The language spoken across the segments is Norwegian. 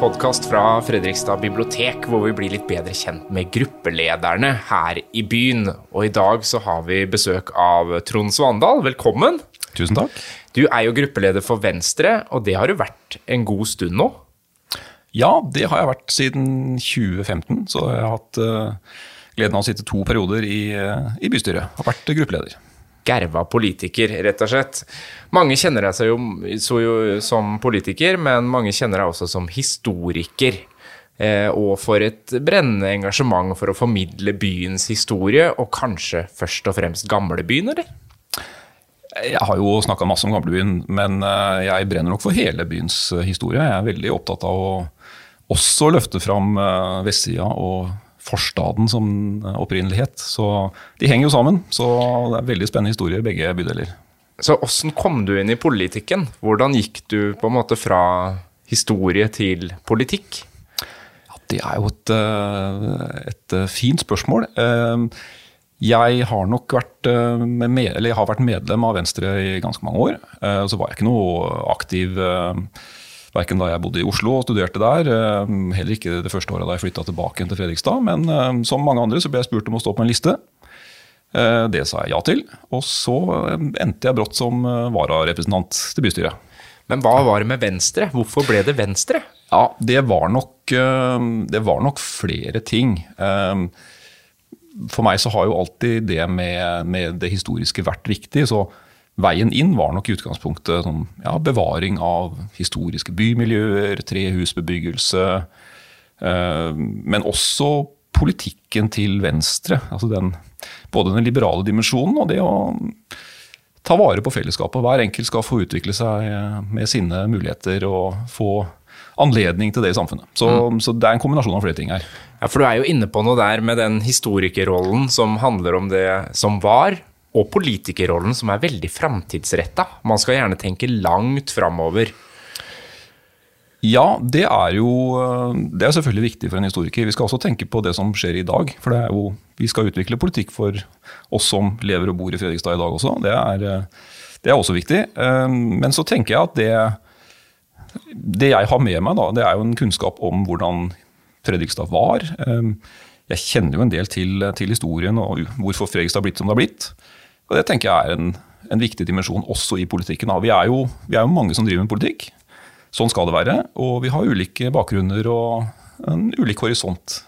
podkast fra Fredrikstad bibliotek, hvor vi blir litt bedre kjent med gruppelederne her i byen. Og i dag så har vi besøk av Trond Svandal. Velkommen. Tusen takk. Du er jo gruppeleder for Venstre, og det har du vært en god stund nå? Ja, det har jeg vært siden 2015. Så jeg har hatt uh, gleden av å sitte to perioder i, uh, i bystyret. Har vært gruppeleder gerva politiker, rett og slett. Mange kjenner deg jo, jo, som politiker, men mange kjenner deg også som historiker. Eh, og for et brennende engasjement for å formidle byens historie, og kanskje først og fremst gamlebyen, eller? Jeg har jo snakka masse om gamlebyen, men eh, jeg brenner nok for hele byens eh, historie. Jeg er veldig opptatt av å også løfte fram eh, vestsida og forstaden som opprinnelighet. Så de henger jo sammen. Så det er veldig spennende historier begge bydeler. Så åssen kom du inn i politikken? Hvordan gikk du på en måte fra historie til politikk? Ja, det er jo et, eh, et eh, fint spørsmål. Eh, jeg har nok vært, med, har vært medlem av Venstre i ganske mange år. Så var jeg ikke noe aktiv Verken da jeg bodde i Oslo og studerte der, eh, heller ikke det første året da jeg flytta tilbake til Fredrikstad. Men eh, som mange andre så ble jeg spurt om å stå på en liste. Eh, det sa jeg ja til. Og så endte jeg brått som vararepresentant til bystyret. Men hva var det med Venstre? Hvorfor ble det Venstre? Ja, Det var nok, det var nok flere ting. For meg så har jo alltid det med, med det historiske vært viktig. så Veien inn var nok i utgangspunktet sånn, ja, bevaring av historiske bymiljøer, trehusbebyggelse. Eh, men også politikken til Venstre. altså den, Både den liberale dimensjonen og det å ta vare på fellesskapet. Hver enkelt skal få utvikle seg med sine muligheter og få anledning til det i samfunnet. Så, mm. så, det er en kombinasjon av flere ting her. Ja, For du er jo inne på noe der med den historikerrollen som handler om det som var, og politikerrollen som er veldig framtidsretta. Man skal gjerne tenke langt framover. Ja, det er jo det er selvfølgelig viktig for en historiker. Vi skal også tenke på det som skjer i dag. For jo, vi skal utvikle politikk for oss som lever og bor i Fredrikstad i dag også. Det er, det er også viktig. Men så tenker jeg at det, det jeg har med meg, da, det er jo en kunnskap om hvordan Fredrikstad var. Jeg kjenner jo en del til, til historien og hvorfor Fredrikstad har blitt som det har blitt. Og Det tenker jeg er en, en viktig dimensjon også i politikken. Vi er, jo, vi er, jo, mange som driver med politikk. Sånn skal det være. Og vi har ulike bakgrunner og en ulik horisont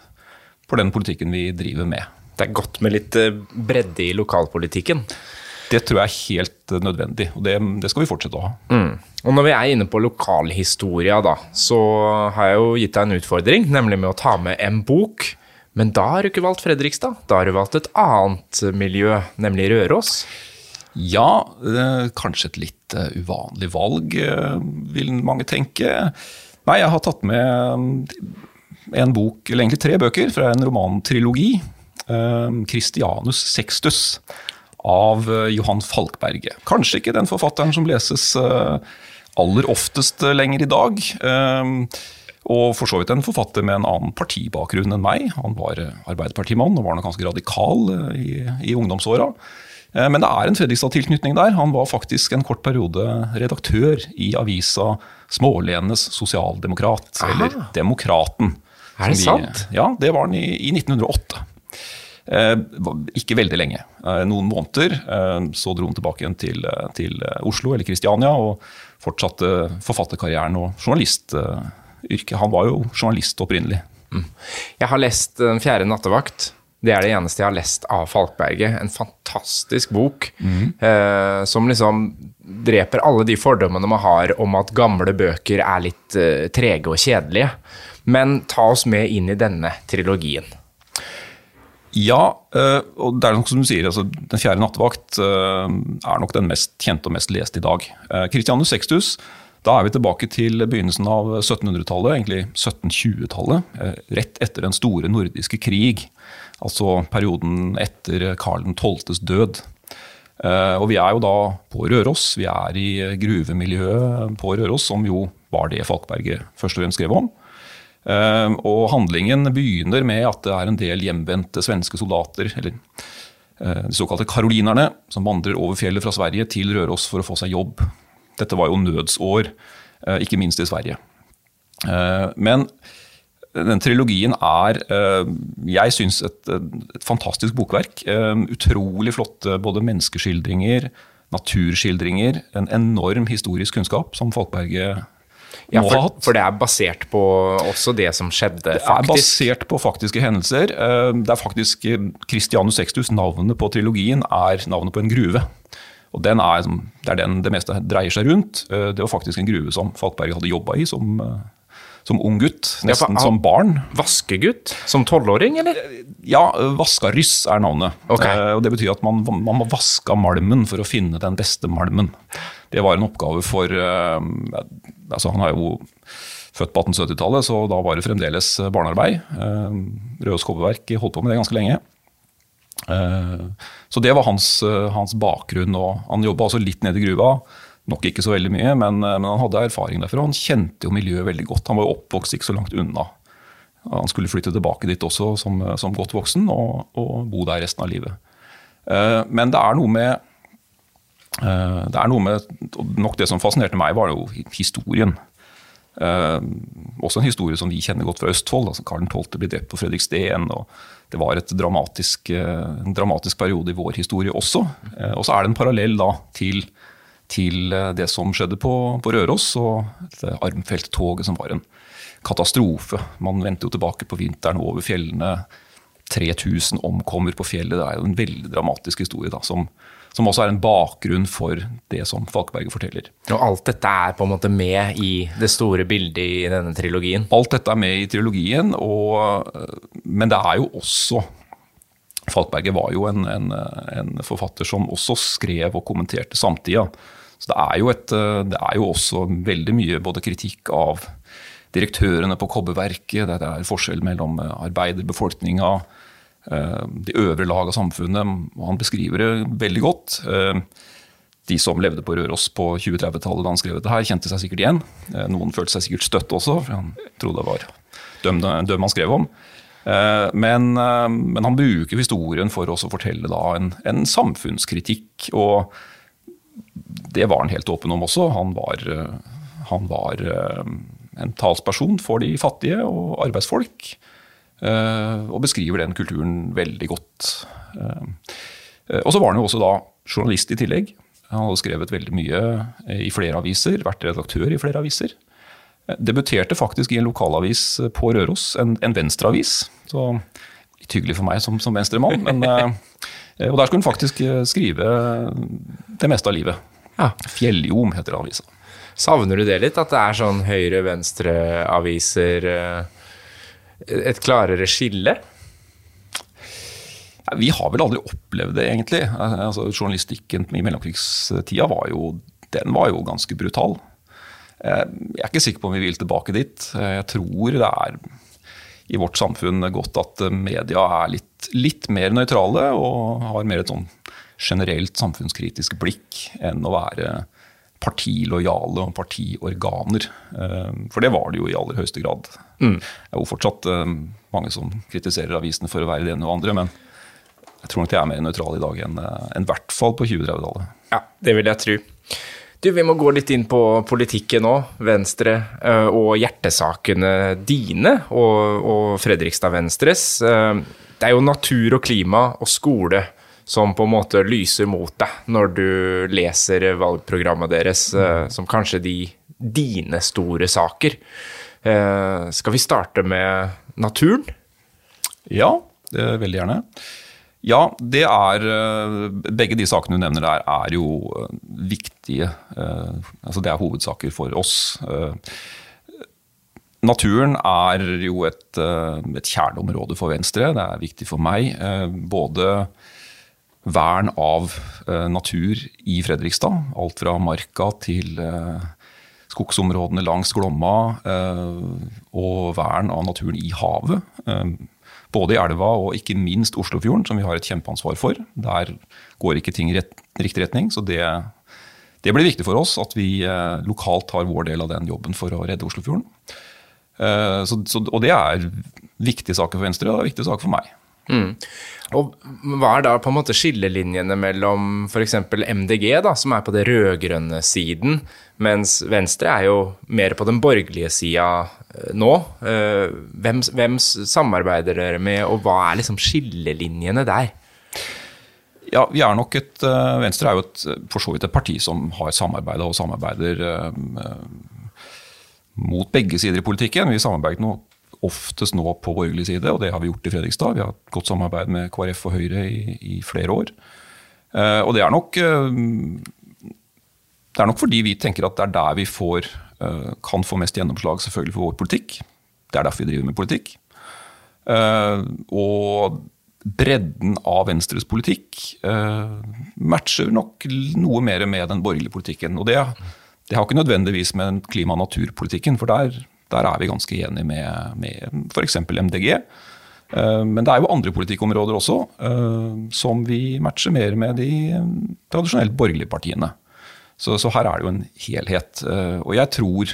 for den politikken vi driver med. Det er godt med litt eh, bredde i lokalpolitikken. Det tror jeg er helt nødvendig, og det, det skal vi fortsette å ha. Mm. Og Når vi er inne på lokalhistoria, da, så har jeg jo gitt deg en utfordring, nemlig med å ta med en bok men da har du ikke valgt Fredrikstad, da har du valgt et annet miljø, nemlig Røros. Ja, kanskje et litt eh, uvanlig valg, eh, vil mange tenke. Nei, jeg har tatt med en bok, eller egentlig tre bøker, fra en romantrilogi. Eh, 'Christianus Sextus' av Johan Falkberget. Kanskje ikke den forfatteren som leses aller oftest lenger i dag. Og for så vidt en forfatter med en annen partibakgrunn enn meg. Han var eh, arbeiderpartimann og var nok ganske radikal eh, i, i ungdomsåra. Eh, men det er en Fredrikstad-tilknytning der. Han var faktisk en kort periode redaktør i avisa Smålenenes Sosialdemokrat, Aha. eller Demokraten. Er det vi, sant? Ja, det var han i, i 1908. Eh, ikke veldig lenge. Eh, noen måneder. Eh, så dro han tilbake igjen til, til Oslo eller Kristiania og fortsatte forfatterkarrieren og journalist yrke. Han var jo journalist opprinnelig. Mm. Jeg har lest Den fjerde nattevakt. Det er det eneste jeg har lest av Falkberget. En fantastisk bok mm. eh, som liksom dreper alle de fordommene man har om at gamle bøker er litt eh, trege og kjedelige. Men ta oss med inn i denne trilogien. Ja, eh, og det er nok som du sier, altså, Den fjerde nattevakt eh, er nok den mest kjente og mest leste i dag. Eh, Christianus Sextus da er vi tilbake til begynnelsen av 1700-tallet, egentlig 1720-tallet. Eh, rett etter den store nordiske krig, altså perioden etter Karl 12.s død. Eh, og vi er jo da på Røros. Vi er i gruvemiljøet på Røros, som jo var det Falkberget først og fremst skrev om. Eh, og handlingen begynner med at det er en del hjemvendte svenske soldater, eller de såkalte karolinerne, som vandrer over fjellet fra Sverige til Røros for å få seg jobb. Dette var jo nødsår ikke minst i Sverige. Men den trilogien er, jeg syns, et, et, fantastisk bokverk. Utrolig flotte både menneskeskildringer, naturskildringer, en enorm historisk kunnskap som Folkberget ja, for, for, det er basert på også det som skjedde, faktisk? Det er basert på faktiske hendelser. Eh, det er faktisk eh, Christianus Sextus, navnet på trilogien, er navnet på en gruve. Og den er, Det er den det meste dreier seg rundt. Eh, det var faktisk en gruve som Falkberg hadde jobba i som, som ung gutt, nesten ja, som barn. Vaskegutt? Som tolvåring, eller? Ja, Vaskaryss er navnet. Okay. Og Det betyr at man, man må vaske malmen for å finne den beste malmen. Det var en oppgave for altså Han er jo født på 1870-tallet, så da var det fremdeles barnearbeid. Rød Røros Kobberverk holdt på med det ganske lenge. Eh, så det var hans, hans bakgrunn. og Han jobba altså litt nede i gruva. Nok ikke så veldig mye, men, men han hadde erfaring derfra. Han kjente jo miljøet veldig godt. Han var jo oppvokst ikke så langt unna. Han skulle flytte tilbake dit også som, som godt voksen og, og, bo der resten av livet. Eh, men det er noe med Eh, det er noe med, nok Det som fascinerte meg, var jo historien. Uh, også en historie som vi kjenner godt fra Østfold. altså Karl 12. ble drept på Fredriksten. og Det var dramatisk, uh, en dramatisk periode i vår historie også. Uh, og så er det en parallell da til, til det som skjedde på, på Røros og Armfeldt-toget, som var en katastrofe. Man vendte jo tilbake på vinteren over fjellene. 3000 omkommer på fjellet. Det er jo en veldig dramatisk historie da, som, som også er en bakgrunn for det som Falkberget forteller. Og alt dette er på en måte med i det store bildet i denne trilogien? Alt dette er med i trilogien, og, men det er jo også Falkberget var jo en, en, en, forfatter som også skrev og kommenterte samtida. Så det er, jo et, det er jo også veldig mye både kritikk av direktørene på kobberverket, det er forskjell mellom arbeiderbefolkninga, de øvre lag av samfunnet. Han beskriver det veldig godt. Eh, de som levde på Røros på 2030-tallet da han skrev dette, her, kjente seg sikkert igjen. Eh, noen følte seg sikkert støtt også, for han trodde det var en døm han skrev om. Men, men, han bruker historien for å fortelle en, en, samfunnskritikk. Og det var han helt åpen om også. Han var, han var en talsperson for de fattige og arbeidsfolk. Eh, og beskriver den kulturen veldig godt. Eh, og så var han jo også da journalist i tillegg. Han hadde skrevet veldig mye i flere aviser, vært redaktør i flere aviser. Eh, debuterte faktisk i en lokalavis på Røros, en, en venstreavis. Så litt hyggelig for meg som, som venstremann. Men, og der skulle han faktisk skrive det meste av livet. Ja. Fjelljom heter avisa. Savner du det litt, at det er sånn høyre-venstre-aviser? Et klarere skille? Vi har vel aldri opplevd det, egentlig. Altså, journalistikken i mellomkrigstida var jo, den var jo ganske brutal. Eh, jeg er ikke sikker på om vi vil tilbake dit. Eh, jeg tror det er i vårt samfunn godt at media er litt, litt mer nøytrale og har mer et sånn generelt samfunnskritisk blikk enn å være partilojale og partiorganer. Eh, for det var det jo i aller høyeste grad. Mm. Det er jo fortsatt eh, mange som kritiserer avisene for å være det ene og andre, men jeg tror nok de er mer nøytrale i dag enn i eh, hvert fall på 2030-tallet. Ja, det vil jeg tro. Du, Vi må gå litt inn på politikken nå. Venstre og hjertesakene dine og, og Fredrikstad Venstres. Det er jo natur og klima og skole som på en måte lyser mot deg når du leser valgprogrammet deres, mm. som kanskje de dine store saker. Eh, skal vi starte med naturen? Ja, veldig gjerne. Ja, det er eh, Begge de sakene du nevner der, er jo viktige. Altså det er hovedsaker for oss. Naturen er jo et, et kjerneområde for Venstre. Det er viktig for meg. Både vern av eh, natur i Fredrikstad. Alt fra Marka til eh, skogsområdene langs Glomma. Eh, og vern av naturen i havet. både i elva og ikke minst Oslofjorden, som vi har et kjempeansvar for. Der går ikke ting i riktig retning. så det, det blir viktig for oss at vi lokalt tar vår del av den jobben for å redde Oslofjorden. Så, så, og det er viktige saker for Venstre, og det er viktige saker for meg. Mm. Og hva er da på en måte skillelinjene mellom f.eks. MDG, da, som er på det rød-grønne siden, mens Venstre er jo mer på den borgerlige sida eh, nå? Eh, hvem, hvem samarbeider dere med, og hva er liksom skillelinjene der? Ja, vi er nok et, eh, Venstre er jo et, for så vidt et parti som har samarbeida og samarbeider mot begge sider i politikken. Vi samarbeider nå oftest nå på borgerlig side, og det har vi gjort i Fredrikstad. Vi har hatt godt samarbeid med KrF og Høyre i, i flere år. Uh, og det er, nok, uh, det er nok fordi vi tenker at det er der vi får, uh, kan få mest gjennomslag selvfølgelig for vår politikk. Det er derfor vi driver med politikk. og bredden av Venstres politikk matcher nok noe mer med den borgerlige politikken. Og det, det har ikke nødvendigvis med klima- og naturpolitikken, for der der er vi ganske enige med, med f.eks. MDG. Eh, men det er jo andre politikkområder også eh, som vi matcher mer med de eh, tradisjonelt borgerlige partiene. Så, så, her er det jo en helhet. Og jeg tror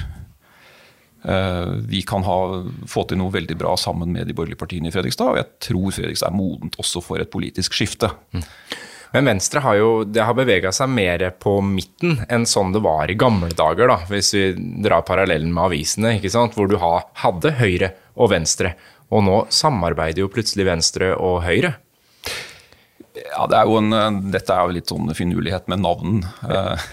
vi kan ha, få til noe veldig bra sammen med de borgerlige partiene i Fredrikstad. Og jeg tror Fredrikstad er modent også for et politisk skifte. Mm. Men Venstre har jo det har bevega seg mer på midten enn sånn det var i gamle dager, da, hvis vi drar parallellen med avisene, ikke sant? hvor du ha, hadde Høyre og Venstre. Og nå samarbeider jo plutselig Venstre og Høyre. Ja, det er jo en, Dette er jo litt sånn finurlighet med navn. Eh,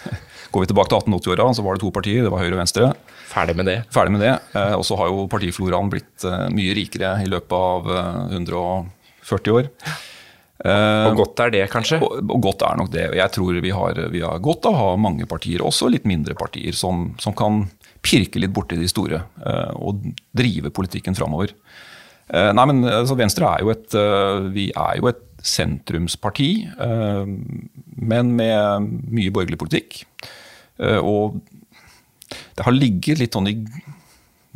går vi tilbake til 1880-åra, så var det to partier. Det var Høyre og Venstre. Ferdig med det. Ferdig med det. Eh, og så har jo partifloraen blitt eh, mye rikere i løpet av 140 år. Og godt er det, kanskje? Og, og godt er nok det. Jeg tror vi har, vi har godt av å ha mange partier, også litt mindre partier, som, som kan pirke litt borti de store uh, og drive politikken framover. Uh, nei, men altså, Venstre er jo et uh, Vi er jo et sentrumsparti, men med mye borgerlig politikk. og det har ligget litt sånn i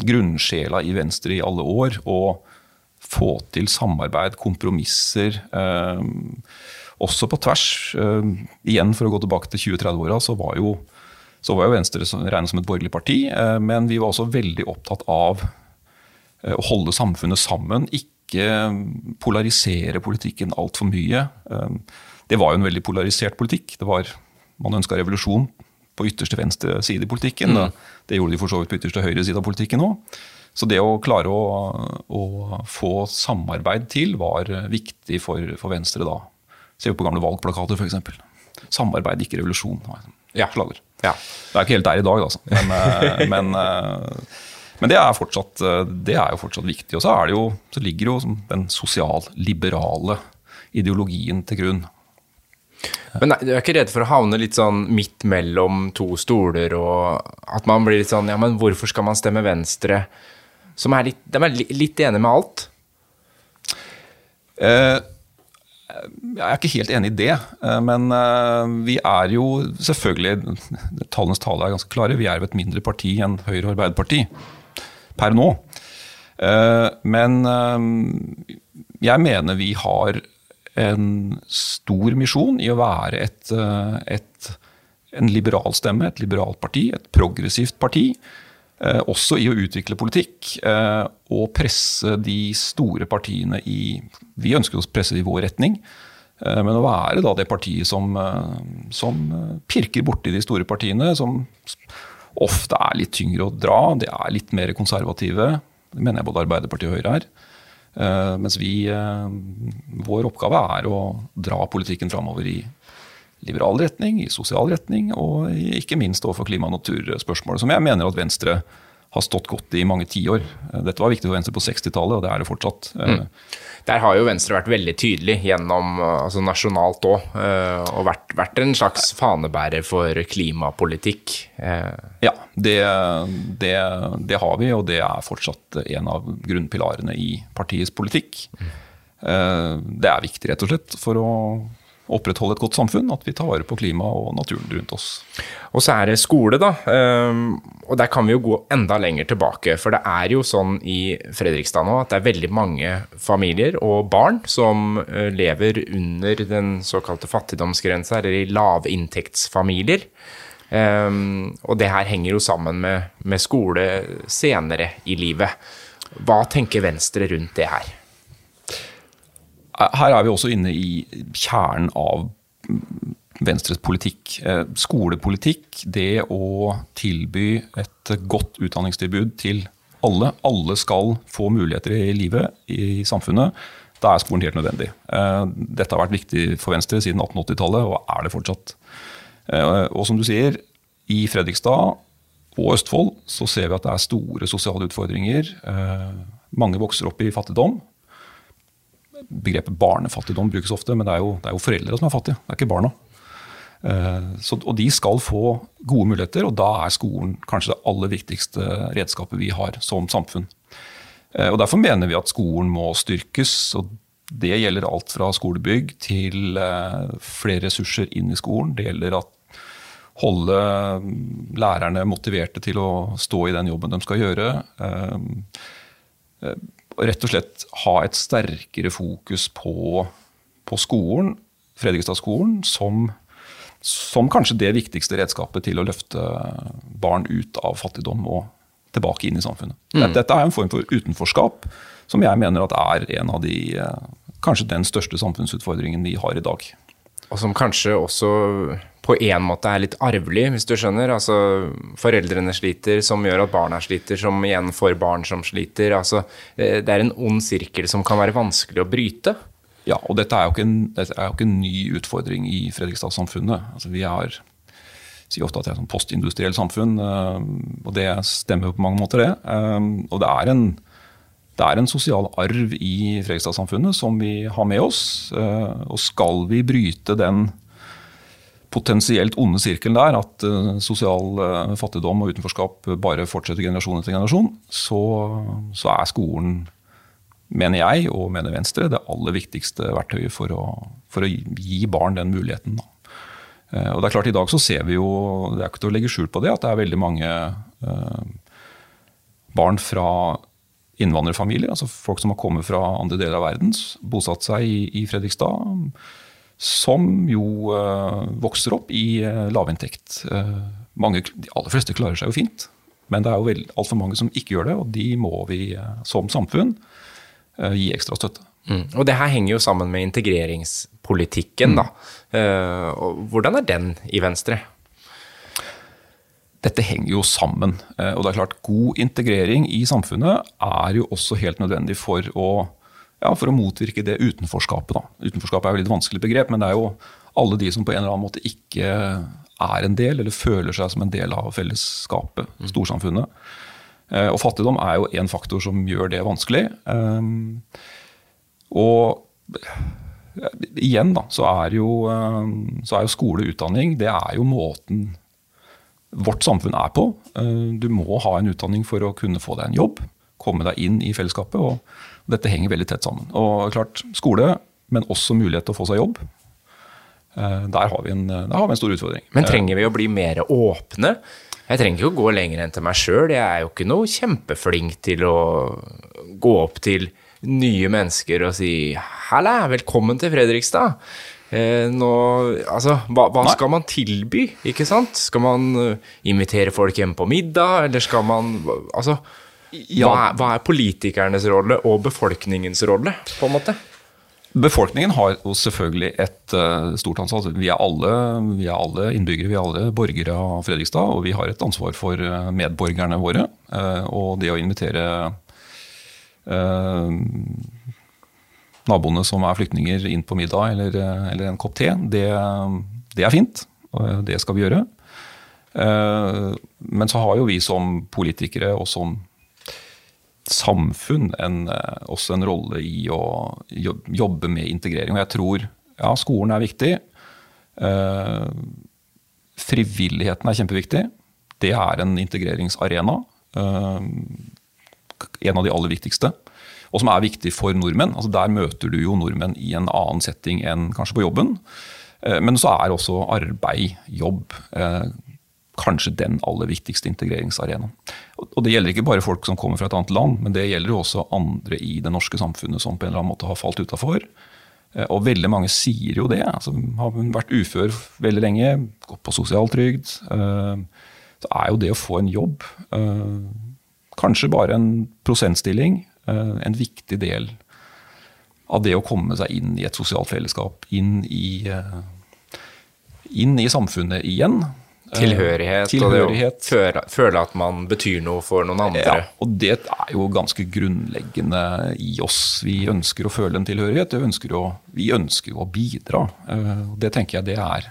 grunnsjela i Venstre i alle år. og få til samarbeid, kompromisser. Eh, også på tvers. Eh, igjen, for å gå tilbake til 20-30-åra, så, så var jo Venstre regnet som et borgerlig parti. Eh, men vi var også veldig opptatt av eh, å holde samfunnet sammen. Ikke polarisere politikken altfor mye. Eh, det var jo en veldig polarisert politikk. Det var, man ønska revolusjon på ytterste venstre side i politikken. Mm. Det gjorde de for så vidt på ytterste høyre side av politikken òg. Så det å klare å, å få samarbeid til var viktig for, for Venstre da. Se på gamle valgplakater, f.eks. Samarbeid, ikke revolusjon. Ja. Ja. Det er ikke helt der i dag, altså. Men, eh, men, eh, men det, er fortsatt, det, er jo fortsatt viktig. Og så, jo, så ligger jo den sosialliberale ideologien til grunn. Men du er ikke redd for å havne litt sånn midt mellom to stoler, og at man blir litt sånn Ja, men hvorfor skal man stemme Venstre? Som er litt, de er litt enige med alt? Eh, jeg er ikke helt enig i det, eh, men eh, vi er jo selvfølgelig Tallenes tale er ganske klare. Vi er jo et mindre parti enn Høyre og Arbeiderparti per nå. Men jeg mener vi har en stor misjon i å være et, et, en liberal stemme, et liberalt parti, et progressivt parti også i å utvikle politikk eh, og presse de store partiene i Vi ønsker å presse det i vår retning. Eh, men å være da det partiet som, som pirker borti de store partiene, som ofte er litt tyngre å dra, de er litt mer konservative. Det mener jeg både Arbeiderpartiet og Høyre er. Mens vi, vår oppgave er å dra politikken framover i liberal retning, i sosial retning, og ikke minst overfor klima- og naturspørsmålet, som jeg mener at Venstre har stått godt i mange tiår. Dette var viktig for Venstre på 60-tallet, og det er det fortsatt. Mm. Der har jo Venstre vært veldig tydelig gjennom, altså nasjonalt òg, eh, og vært, vært, en slags fanebærer for klimapolitikk. Eh. Ja, det, det, det, har vi, og det er fortsatt en av grunnpilarene i partiets politikk. Mm. Det er viktig, rett og slett, for å opprettholde et godt samfunn, at vi tar vare på klimaet og naturen rundt oss. Og så er det skole, da. Ehm, og der kan vi jo gå enda lenger tilbake. For det er jo sånn i Fredrikstad nå at det er veldig mange familier og barn som eh, lever under den såkalte fattigdomsgrensa, eller i lavinntektsfamilier. Um, og det her henger jo sammen med, med skole senere i livet. Hva tenker Venstre rundt det her? Her er vi også inne i kjernen av Venstres politikk. Eh, skolepolitikk, det å tilby et godt utdanningstilbud til alle. Alle skal få muligheter i livet, i samfunnet. Da er skolen helt nødvendig. Eh, dette har vært viktig for Venstre siden 1880-tallet, og er det fortsatt. Eh, og som du sier, i Fredrikstad og Østfold så ser vi at det er store sosiale utfordringer. Mange vokser opp i fattigdom. Begrepet barnefattigdom brukes ofte, men det er jo, jo foreldre som er fattige, det er ikke barna. Eh, så, og de skal få gode muligheter, og da er skolen kanskje det aller viktigste redskapet vi har som samfunn. Eh, og Derfor mener vi at skolen må styrkes. og Det gjelder alt fra skolebygg til eh, flere ressurser inn i skolen. Det gjelder at holde lærerne motiverte til å stå i den jobben de skal gjøre. Rett og slett ha et sterkere fokus på, på skolen, Fredrikstad-skolen, som som kanskje det viktigste redskapet til å løfte barn ut av fattigdom og tilbake inn i samfunnet. Mm. Dette er en form for utenforskap som jeg mener er en av de eh, Kanskje den største samfunnsutfordringen vi har i dag. Og som kanskje også på en måte er litt arvelig, hvis du skjønner. Altså foreldrene sliter, som gjør at barna sliter, som igjen får barn som sliter. Altså eh, det er en ond sirkel som kan være vanskelig å bryte. Ja, og dette er jo ikke en, jo ikke en ny utfordring i Fredrikstad-samfunnet. Altså, vi har sier ofte at det er et postindustrielt samfunn, eh, og det stemmer jo på mange måter, det. Eh, og det er en, det er en sosial arv i Fredrikstad-samfunnet som vi har med oss. Og skal vi bryte den potensielt onde sirkelen der, at sosial fattigdom og utenforskap bare fortsetter generasjon etter generasjon, så, så er skolen mener jeg og mener Venstre, det aller viktigste verktøyet for å, for å gi barn den muligheten. Eh, og det er klart I dag så ser vi jo, det er ikke til å legge skjul på det, at det er veldig mange eh, barn fra innvandrerfamilier, altså folk som har kommet fra andre deler av verden, bosatt seg i, i Fredrikstad, som jo eh, vokser opp i eh, lavinntekt. Eh, mange, de aller fleste klarer seg jo fint, men det er jo altfor mange som ikke gjør det, og de må vi som samfunn gi ekstra støtte. Mm. Og det her henger jo sammen med integreringspolitikken, mm. da. Hvordan er den i Venstre? Dette henger jo sammen. Og det er klart, god integrering i samfunnet er jo også helt nødvendig for å, ja, for å motvirke det utenforskapet. Da. Utenforskapet er jo et vanskelig begrep, men det er jo alle de som på en eller annen måte ikke er en del, eller føler seg som en del av fellesskapet, mm. storsamfunnet. Eh, og fattigdom er jo en faktor som gjør det vanskelig. Eh, og igjen da, så er jo, eh, så er jo skole og utdanning det er jo måten vårt samfunn er på. Du må ha en utdanning for å kunne få deg en jobb, komme deg inn i fellesskapet. og Dette henger veldig tett sammen. Og klart, Skole, men også mulighet til å få seg jobb. Der har vi en, har vi en stor utfordring. Men trenger vi å bli mer åpne? Jeg trenger ikke å gå lenger enn til meg sjøl. Jeg er jo ikke noe kjempeflink til å gå opp til nye mennesker og si 'halla, velkommen til Fredrikstad'. Eh, nå, altså, hva, hva skal man tilby, ikke sant? Skal man invitere folk hjem på middag, eller skal man Altså, ja. hva, er, hva er politikernes rolle og befolkningens rolle, på en måte? Befolkningen har jo selvfølgelig et uh, stort ansvar. Vi er, alle, vi er, alle, innbyggere, vi er alle borgere av Fredrikstad. Og vi har et ansvar for uh, medborgerne våre. Uh, og det å invitere naboene som er flyktninger, inn på middag eller, eller en kopp te, det, det, er fint. Og det skal vi gjøre. men så har jo vi som politikere og som samfunn en, eh, også en rolle i å jobbe med integrering. Og jeg tror ja, skolen er viktig. Eh, frivilligheten er kjempeviktig. Det er en integreringsarena. Eh, en av de aller viktigste. Og som er viktig for nordmenn. Altså der møter du jo nordmenn i en annen setting enn kanskje på jobben. Men så er også arbeid, jobb, kanskje den aller viktigste integreringsarenaen. Og Det gjelder ikke bare folk som kommer fra et annet land, men det gjelder også andre i det norske samfunnet som på en eller annen måte har falt utafor. Eh, og veldig mange sier jo det. altså Har vært ufør veldig lenge, gått på sosialtrygd. Eh, så er jo det å få en jobb, eh, kanskje bare en prosentstilling, en viktig del av det å komme seg inn i et sosialt fellesskap, inn i, inn i samfunnet igjen. Tilhørighet, Tilhørighet. og det å føle, at man betyr noe for noen andre. Ja, og det er jo ganske grunnleggende i oss. Vi ønsker å føle en tilhørighet, vi ønsker å, vi ønsker å bidra. Eh, Det tenker jeg det er.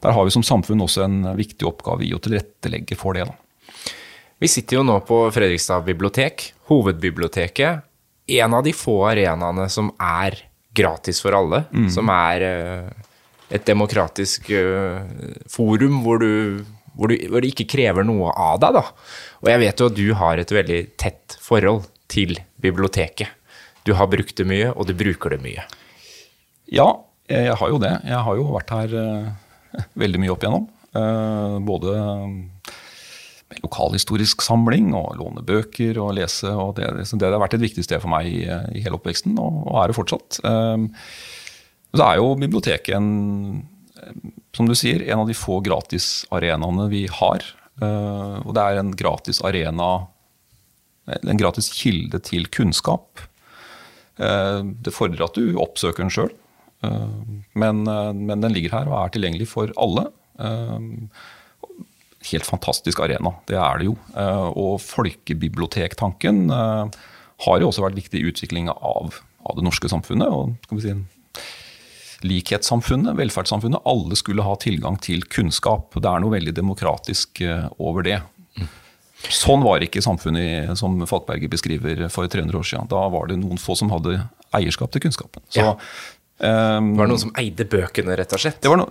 Der har vi som samfunn også en viktig oppgave i å tilrettelegge for det. Da. Vi sitter jo nå på Fredrikstad bibliotek, hovedbiblioteket. En av de få arenaene som er gratis for alle. Som er eh, et demokratisk eh, forum hvor du, hvor, du, hvor det ikke krever noe av deg. Da. Og jeg vet jo at du har et veldig tett forhold til biblioteket. Du har brukt det mye, og du bruker det mye. Ja, jeg har jo det. Jeg har jo vært her eh, veldig mye opp igjennom. Eh, både med lokalhistorisk samling og låne bøker og lese. og Det, det har vært et viktig sted for meg i, i hele oppveksten, og, og er det fortsatt. Eh, så er jo biblioteket en, som du sier, en av de få gratisarenaene vi har. Eh, og det er en gratis arena, en gratis kilde til kunnskap. Eh, det fordrer at du oppsøker den sjøl, men, eh, men den ligger her og er tilgjengelig for alle. Eh, Helt fantastisk arena, det er det jo. Eh, Og folkebibliotektanken eh, har jo også vært viktig i utviklinga av, av det norske samfunnet. og skal vi si, likhetssamfunnet, velferdssamfunnet. Alle skulle ha tilgang til kunnskap. Det er noe veldig demokratisk eh, over det. Sånn var ikke samfunnet som Falkberget beskriver for 300 år siden. Da var det noen få som hadde eierskap til kunnskapen. Så, Ja. eh, Det var noen som eide bøkene, rett og slett. det var no,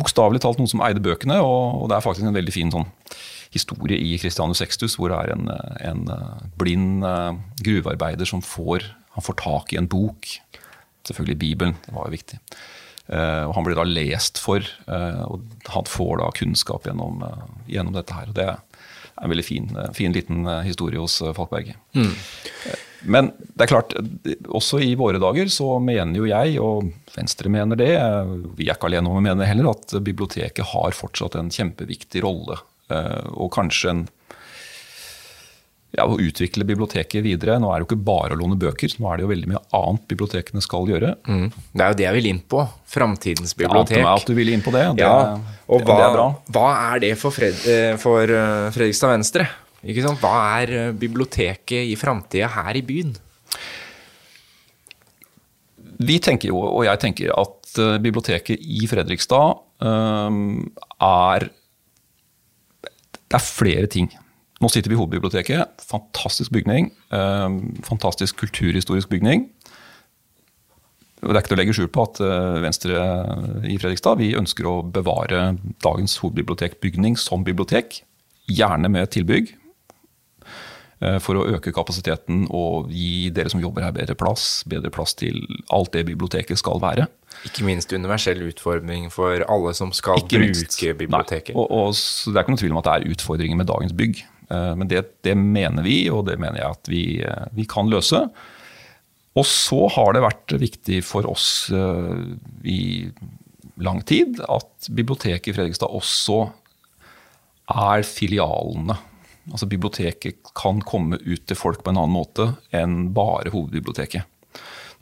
bokstavelig talt noen som eide bøkene, og, og det er faktisk en veldig fin sånn historie i Christianus Sextus, hvor det er en, en eh, blind gruvearbeider som får, han får tak i en bok. Selvfølgelig Bibelen, det var jo viktig. Og Han blir da lest for, uh, og han får da kunnskap gjennom, uh, gjennom dette her. og Det er en veldig fin, fin liten historie hos Falkberg. Mm. Men det er klart, også i våre dager så mener jo jeg, og Venstre mener det, vi er ikke alene om å mene det heller, at biblioteket har fortsatt en kjempeviktig rolle. Og kanskje en ja, å utvikle biblioteket videre. Nå er det jo ikke bare å låne bøker, nå er det jo veldig mye annet bibliotekene skal gjøre. Mm. Det er jo det jeg vil inn på. Framtidens bibliotek. meg at du vil inn på det. det Ja, og hva, det er bra. hva er det for, Fred, eh, for eh, Fredrikstad Venstre? Hva er eh, biblioteket i framtida her i byen? Vi tenker jo, og jeg tenker, at biblioteket i Fredrikstad um, er Det er flere ting. Nå sitter vi i hovedbiblioteket. Fantastisk bygning. eh, fantastisk kulturhistorisk bygning. Det er ikke til å legge skjul på at eh, Venstre i Fredrikstad vi ønsker å bevare dagens hovedbibliotekbygning som bibliotek. Gjerne med tilbygg. eh, For å øke kapasiteten og gi dere som jobber her bedre plass. Bedre plass til alt det biblioteket skal være. Ikke minst universell utforming for alle som skal Ikke bruke minst. biblioteket. Og, og, det er ikke noe tvil om at det er utfordringer med dagens bygg. Eh, Men det, det mener vi, og det mener jeg at vi, eh, vi kan løse. Og så har det vært viktig for oss eh, i lang tid at biblioteket i Fredrikstad også er filialene. Altså Biblioteket kan komme ut til folk på en annen måte enn bare hovedbiblioteket.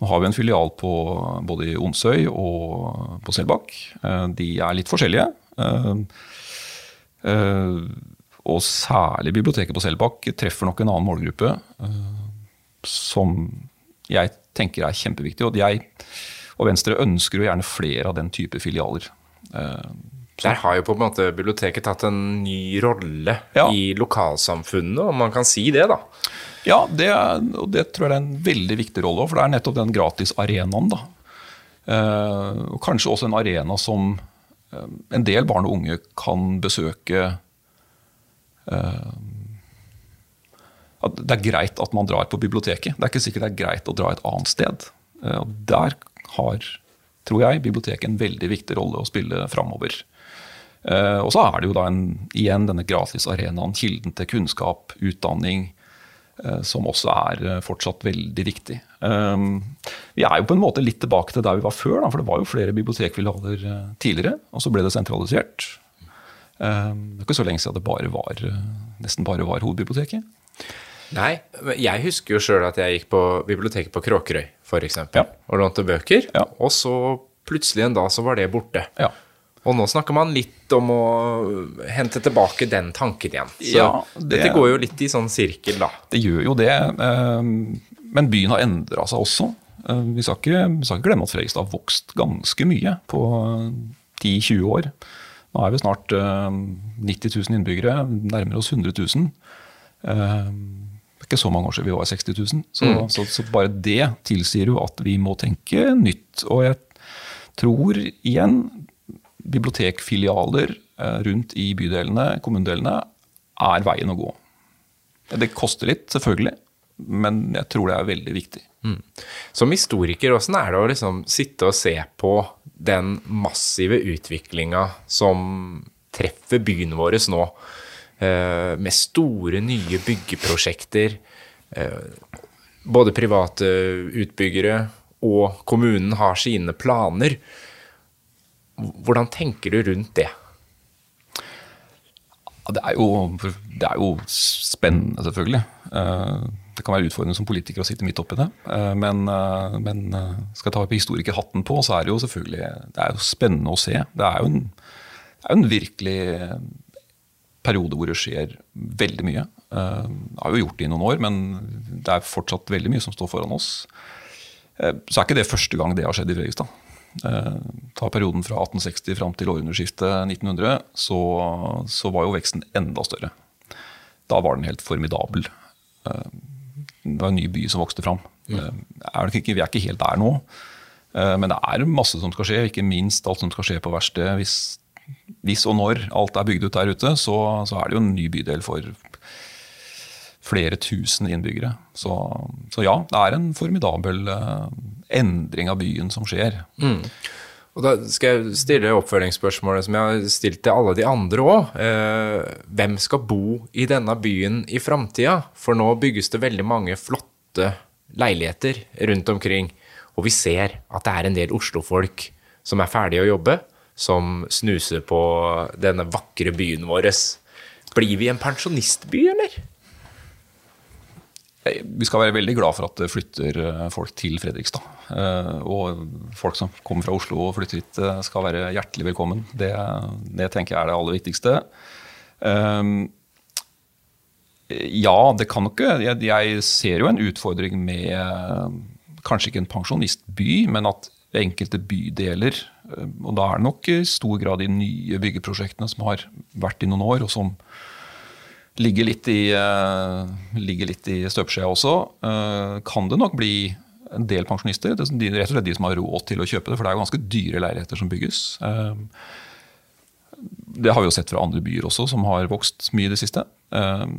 Nå har vi en filial på, både i Onsøy og på Selbakk. De er litt forskjellige. Eh, eh, Og særlig biblioteket på Selbakk treffer nok en annen målgruppe eh, som jeg tenker er kjempeviktig. Og jeg og Venstre ønsker jo gjerne flere av den type filialer. Så. Der har jo på en måte biblioteket tatt en ny rolle Ja. i lokalsamfunnet, om man kan si det, da. Ja, det, er- og det tror jeg er en veldig viktig rolle, for det er nettopp den gratisarenaen. da. Eh, og kanskje også en arena som eh, en del barn og unge kan besøke eh, at Det er greit at man drar på biblioteket. Det er ikke sikkert det er greit å dra et annet sted. Eh, og der har, tror jeg, biblioteket en veldig viktig rolle å spille framover. Eh, og så er det jo da en, igjen denne gratisarenaen, kilden til kunnskap, utdanning, eh, som også er eh, fortsatt veldig viktig. Eh, vi er jo på en måte litt tilbake til der vi var før, for det var jo flere bibliotekfilialer eh, tidligere, og så ble det sentralisert. Eh, det er ikke så lenge siden det bare var, eh, nesten bare var hovedbiblioteket. Nei, men jeg husker jo sjøl at jeg gikk på biblioteket på Kråkerøy, f.eks., Ja. og lånte bøker, Ja. og så plutselig en dag så var det borte. Ja. Og nå snakker man litt om å hente tilbake den tanken igjen. Så Ja, det- dette går jo litt i sånn sirkel, da. Det gjør jo det. eh, Men byen har endra seg også. Eh, Vi skal, ikke, vi skal ikke glemme at Fredrikstad har vokst ganske mye på 10-20 år. Nå er vi snart eh, 90 000 innbyggere, nærmer oss 100 000. Eh, Det er ikke så mange år siden vi var 60 000. Så, så, så bare det tilsier jo at vi må tenke nytt. Og jeg tror igjen bibliotekfilialer eh, rundt i bydelene, kommunedelene, er veien å gå. Det koster litt, selvfølgelig, men jeg tror det er veldig viktig. Som historiker, åssen er det å liksom sitte og se på den massive utviklinga som treffer byen vår nå, eh, med store, nye byggeprosjekter. eh, Både private utbyggere og kommunen har sine planer. Hvordan tenker du rundt det? Det, er jo, det er jo spennende, selvfølgelig. Det kan være utfordrende som politiker å sitte midt oppi det. Eh, Men, eh, men eh, skal jeg ta på historikerhatten på, så er det jo selvfølgelig det er jo spennende å se. Det er jo en, er en virkelig periode hvor det skjer veldig mye. Det har jo gjort det i noen år, men det er fortsatt veldig mye som står foran oss. Så er ikke det første gang det har skjedd i Fredrikstad. Ta perioden fra 1860 fram til århundreskiftet 1900, så, så var jo veksten enda større. Da var den helt formidabel. Det var en ny by som vokste fram. Mm. Er ikke, vi er ikke helt der nå, eh, men det er masse som skal skje. Ikke minst alt som skal skje på verkstedet. Hvis, hvis og når alt er bygd ut der ute, så, så er det jo en ny bydel for flere tusen innbyggere. Så, så ja, det er en formidabel eh, endring av byen som skjer. Og da skal jeg stille oppfølgingsspørsmålet som jeg har stilt til alle de andre òg. Eh, hvem skal bo i denne byen i framtida? For nå bygges det veldig mange flotte leiligheter rundt omkring. Og vi ser at det er en del Oslo-folk som er ferdige å jobbe, som snuser på denne vakre byen vår. Blir vi en pensjonistby, eller? Eh, Vi skal være veldig glad for at det flytter eh, folk til Fredrikstad. Eh, Og folk som kommer fra Oslo og flytter hit, skal være hjertelig velkommen. Det, det tenker jeg er det aller viktigste. Ja, det kan nok jeg, jeg ser jo en utfordring med kanskje ikke en pensjonistby, men at enkelte bydeler Og da er det nok i stor grad de nye byggeprosjektene som har vært i noen år, og som ligger litt i, uh, støpeskjea også, eh, kan det nok bli en del pensjonister. Det er rett og slett de som har råd til å kjøpe det, for det er jo ganske dyre leiligheter som bygges. Eh, det har vi jo sett fra andre byer også, som har vokst mye i det siste.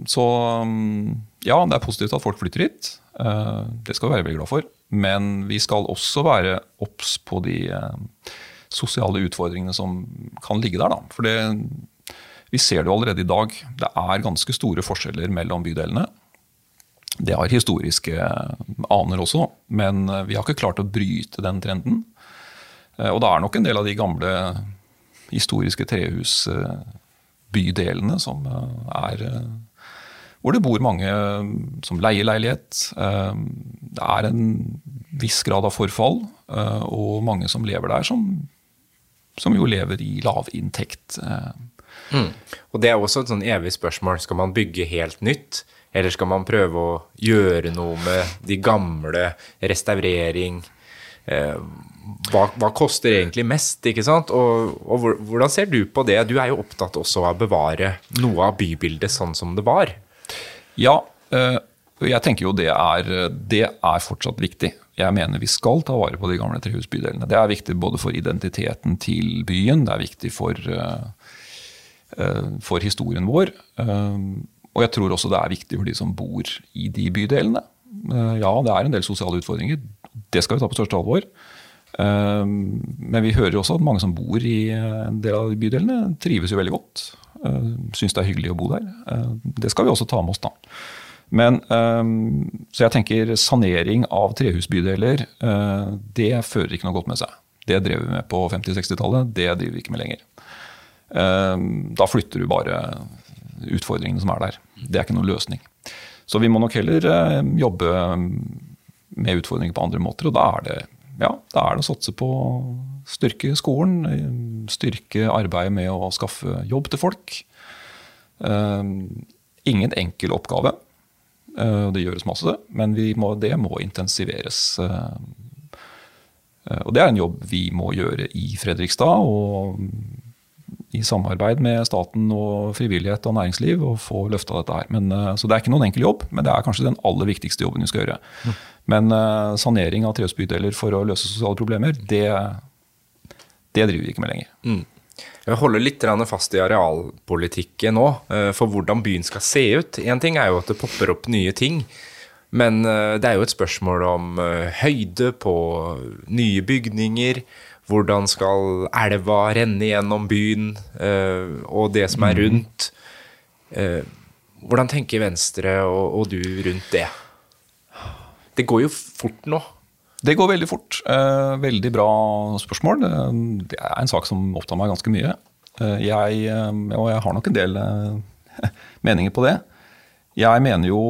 Så mm, ja, det er positivt at folk flytter hit. Det skal vi være veldig glad for. Men vi skal også være obs på de sosiale utfordringene som kan ligge der. Da. For det, vi ser det jo allerede i dag. Det er ganske store forskjeller mellom bydelene. Det har historiske aner også, men vi har ikke klart å bryte den trenden. Eh, Og det er nok en del av de gamle historiske trehusbydelene som eh, er eh, Hvor det bor mange eh, som leier leilighet. Eh, Det er en viss grad av forfall, eh, og mange som lever der som, som jo lever i lavinntekt. Og det er også et sånn evig spørsmål. Skal man bygge helt nytt, eller skal man prøve å gjøre noe med de gamle, restaurering? Eh, hva, hva koster egentlig mest, ikke sant? Og, og hvordan ser du på det? Du er jo opptatt også av å bevare noe av bybildet sånn som det var. Ja, eh, jeg tenker jo det er, det er fortsatt viktig. Jeg mener vi skal ta vare på de gamle trehusbydelene. Det er viktig både for identiteten til byen, det er viktig for, eh, for historien vår. eh, Og jeg tror også det er viktig for de som bor i de bydelene. Eh, Ja, det er en del sosiale utfordringer. Det skal vi ta på største alvor. Eh, Men vi hører også at mange som bor i eh, en del av de bydelene, trives jo veldig godt. Syns det er hyggelig å bo der. Eh, Det skal vi også ta med oss, da. Men, eh, så jeg tenker sanering av trehusbydeler, eh, det fører ikke noe godt med seg. Det drev vi med på 50-60-tallet, det driver vi ikke med lenger. Eh, Da flytter du bare utfordringene som er der. Det er ikke noen løsning. Så vi må nok heller eh, jobbe med utfordringer på andre måter. Og da er det, ja, da er det å satse på å styrke skolen, eh, styrke arbeidet med å skaffe jobb til folk. ingen enkel oppgave. det gjøres masse, men må, det må intensiveres. og det er en jobb vi må gjøre i Fredrikstad. og i samarbeid med staten og frivillighet og næringsliv å få løfta dette her. Men, eh, så det er ikke noen enkel jobb, men det er kanskje den aller viktigste jobben vi skal gjøre. Mm. Men uh, sanering av trehusbydeler for å løse sosiale problemer, det, det driver vi ikke med lenger. Mm. Jeg holder litt fast i arealpolitikken nå, eh, for hvordan byen skal se ut. Én ting er jo at det popper opp nye ting. Men det er jo et spørsmål om høyde på nye bygninger, hvordan skal elva renne gjennom byen, uh, og det som er mm. rundt. Uh, hvordan tenker Venstre og, og, du rundt det? Det går jo fort nå. Det går veldig fort. Uh, veldig bra spørsmål. Det er en sak som opptar meg ganske mye. Jeg, og jeg har nok en del meninger på det. Jeg mener jo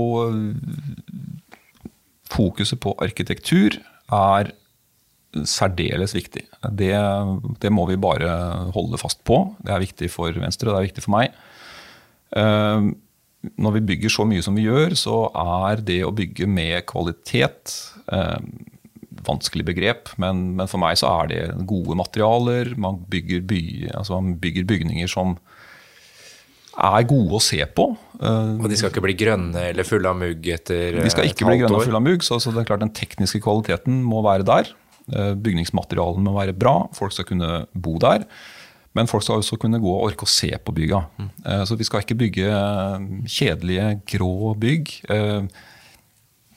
fokuset på arkitektur er særdeles viktig. Det, det, må vi bare holde fast på. Det er viktig for Venstre, det er viktig for meg. Eh, når vi bygger så mye som vi gjør, så er det å bygge med kvalitet eh, vanskelig begrep, men, men, for meg så er det gode materialer. Man bygger, by, altså man bygger bygninger som er gode å se på. Eh, og de skal ikke bli grønne eller fulle av mugg etter et halvt år? De skal ikke bli grønne og fulle av mugg, så, så det er klart den tekniske kvaliteten må være der. Eh, bygningsmaterialene må være bra, folk skal kunne bo der. Men folk skal også kunne gå og orke å se på bygga. Mm. Så vi skal ikke bygge eh, kjedelige, grå bygg.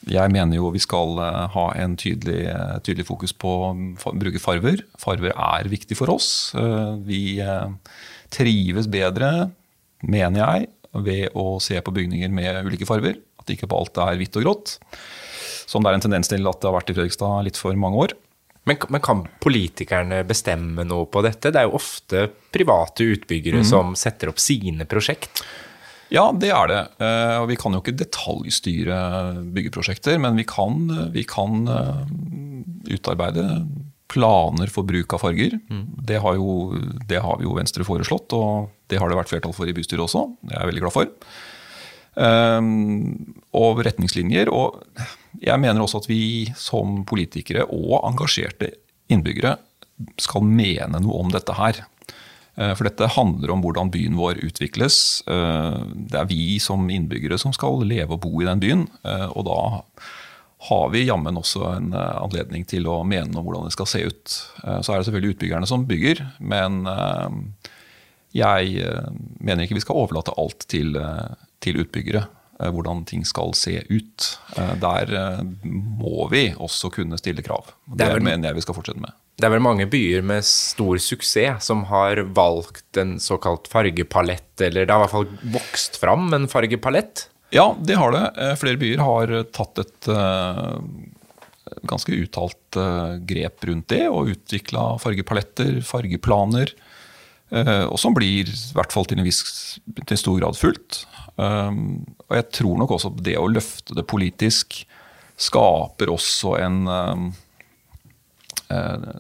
Jeg mener jo vi skal ha en tydelig, tydelig fokus på å bruke farver. Farver er viktig for oss. Vi trives bedre, mener jeg, ved å se på bygninger med ulike farver. At ikke på alt er hvitt og grått. Som det er en tendens til at det har vært i Fredrikstad litt for mange år. Men, men, kan politikerne bestemme noe på dette? Det er jo ofte private utbyggere mm. som setter opp sine prosjekt. Ja, det er det. Eh, og vi kan jo ikke detaljstyre byggeprosjekter, men vi kan, vi kan eh, utarbeide planer for bruk av farger. Mm. Det, har jo, det har vi jo Venstre foreslått, og det har det vært flertall for i bystyret også. Det er jeg veldig glad for. Um, og retningslinjer. Og jeg mener også at vi som politikere og engasjerte innbyggere skal mene noe om dette her. Uh, for dette handler om hvordan byen vår utvikles. Uh, det er vi som innbyggere som skal leve og bo i den byen. Uh, og da har vi jammen også en anledning til å mene noe om hvordan det skal se ut. Så er det selvfølgelig utbyggerne som bygger, men jeg mener ikke vi skal overlate alt til til utbyggere eh, hvordan ting skal se ut. Eh, der eh, må vi også kunne stille krav. Det, det mener jeg vi skal fortsette med. Det er vel mange byer med stor suksess som har valgt en såkalt fargepalett, eller det har i hvert fall vokst fram en fargepalett? Ja, det har det. Flere byer har tatt et ganske uttalt grep rundt det, og utvikla fargepaletter, fargeplaner. Og som blir, i hvert fall til en viss til stor grad, fulgt. Um, og jeg tror nok også det å løfte det politisk skaper også en um, uh,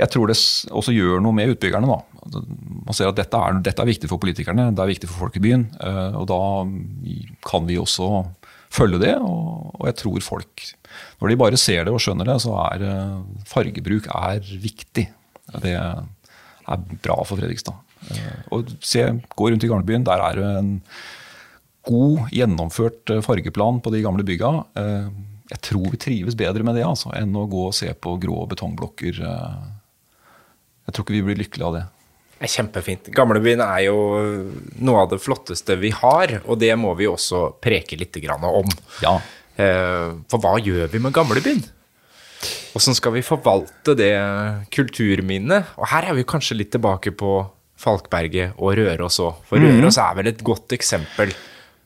Jeg tror det også gjør noe med utbyggerne. da. Altså, man ser at dette er, dette er, viktig for politikerne, det er viktig for folk i byen. Uh, og da kan vi også følge det. Og, og, jeg tror folk, når de bare ser det og skjønner det, så er fargebruk er viktig. Det er bra for Fredrikstad. Eh, og se, Gå rundt i Garnebyen. der er det en god, gjennomført eh, fargeplan på de gamle bygga. Eh, jeg tror vi trives bedre med det altså, enn å gå og se på grå betongblokker. Jeg tror ikke vi blir lykkelige av det. Det er kjempefint. Gamlebyen er jo noe av det flotteste vi har, og det må vi også preke litt om. Ja. For hva gjør vi med gamlebyen? Åssen skal vi forvalte det kulturminnet? Og her er vi kanskje litt tilbake på Falkberget og Røros òg. For mhm. Røros er vel et godt eksempel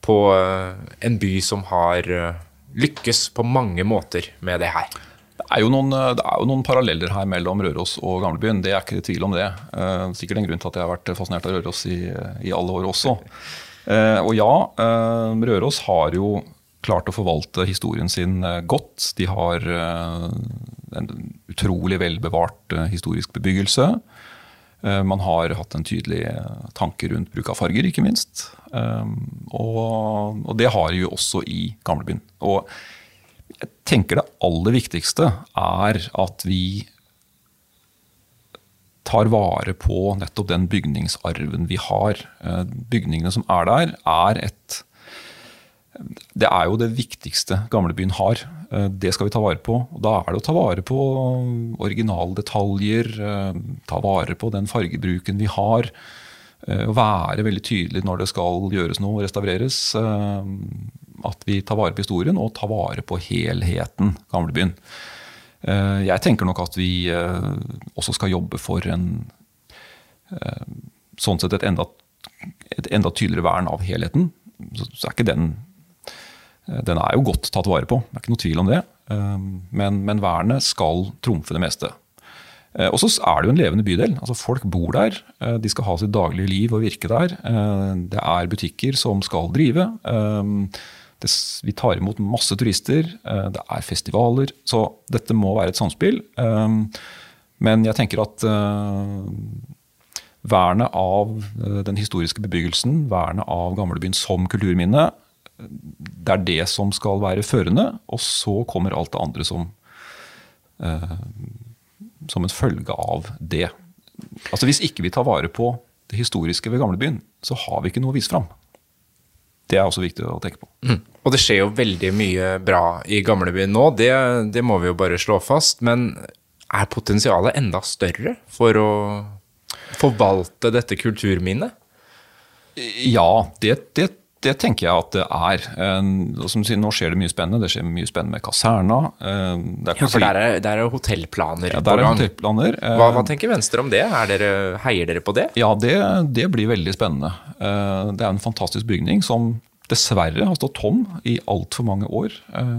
på eh, en by som har eh, lykkes på mange måter med det her. Det er, noen, eh, det er jo noen, paralleller her mellom Røros og Gamlebyen. Det er ikke tvil om det. Sikkert en grunn til at jeg har vært fascinert av Røros i, i alle år også. Og ja, Røros har jo klart å forvalte historien sin eh, godt. De har eh, en utrolig velbevart eh, historisk bebyggelse. Man har hatt en tydelig tanke rundt bruk av farger, ikke minst. Og, det har de jo også i gamlebyen. Og jeg tenker det aller viktigste er at vi tar vare på nettopp den bygningsarven vi har. Bygningene som er der, er et Det er jo det viktigste gamlebyen har. Eh, Det skal vi ta vare på. Og da er det å ta vare på originaldetaljer, eh, ta vare på den fargebruken vi har. Og være veldig tydelig når det skal gjøres noe, restaureres. eh, At vi tar vare på historien og tar vare på helheten gamlebyen. Eh, Jeg tenker nok at vi eh, også skal jobbe for en eh, sånn sett et enda, et enda tydeligere vern av helheten. Så, er ikke den eh, Den er jo godt tatt vare på, det er ikke noe tvil om det. Eh, Men, men vernet skal trumfe det meste. Eh, Og så er det jo en levende bydel. altså Folk bor der, eh, de skal ha sitt daglige liv og virke der. Eh, Det er butikker som skal drive. Eh, det, vi tar imot masse turister, eh, det er festivaler. Så dette må være et samspill. Eh, Men jeg tenker at eh, vernet av eh, den historiske bebyggelsen, vernet av gamlebyen som kulturminne, det er det som skal være førende, og så kommer alt det andre som, eh, som en følge av det. Altså Hvis ikke vi tar vare på det historiske ved gamlebyen, så har vi ikke noe å vise fram. Det er også viktig å tenke på. Og det skjer jo veldig mye bra i gamlebyen nå, det, det må vi jo bare slå fast. Men er potensialet enda større for å forvalte dette kulturminnet? Ja, det, det, det tenker jeg at det er. Og som sier, nå skjer det mye spennende. Det skjer mye spennende med kaserna. Er Ja, for der er, der er hotellplaner ja, der er hotellplaner. Eh, Hva, hva tenker Venstre om det? Er dere, heier dere på det? Ja, det, det blir veldig spennende. Det er en fantastisk bygning som dessverre har stått tom i altfor mange år.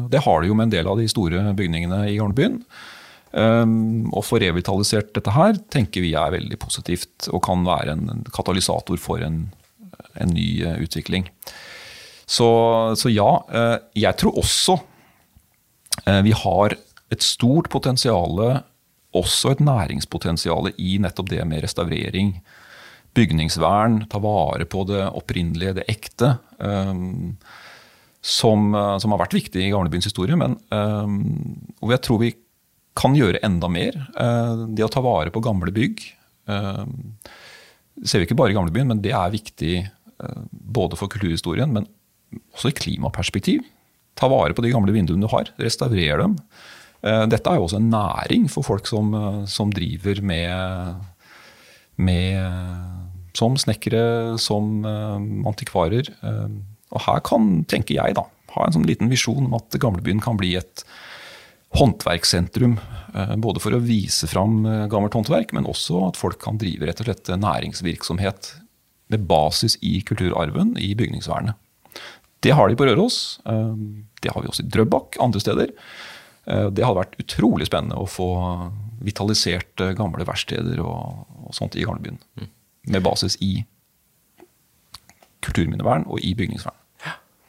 Det har det jo med en del av de store bygningene i Garnbyen. Å få revitalisert dette her tenker vi er veldig positivt og kan være en katalysator for en, en ny eh, utvikling. Så, så ja, eh, jeg tror også eh, vi har et stort potensial, også et næringspotensial i nettopp det med restaurering, bygningsvern, ta vare på det opprinnelige, det ekte. som, som har vært viktig i Gamlebyens historie, men og jeg tror vi kan gjøre enda mer. Det å ta vare på gamle bygg det ser vi ikke bare i Gamlebyen, men det er viktig både for kulturhistorien, men også i klimaperspektiv. Ta vare på de gamle vinduene du har, restaurer dem. Eh, Dette er jo også en næring for folk som, eh, som driver med, med Som snekkere, som eh, antikvarer. Eh, Og her kan, tenker jeg, da, ha en sånn liten visjon om at Gamlebyen kan bli et håndverkssentrum. eh, Både for å vise fram eh, gammelt håndverk, men også at folk kan drive rett og slett næringsvirksomhet med basis i kulturarven i bygningsvernet. Det har de på Røros. eh, Det har vi også i Drøbak, andre steder. Eh, Det hadde vært utrolig spennende å få vitalisert eh, gamle verksteder og, og sånt i Gamlebyen. Med basis i kulturminnevern og i bygningsvern.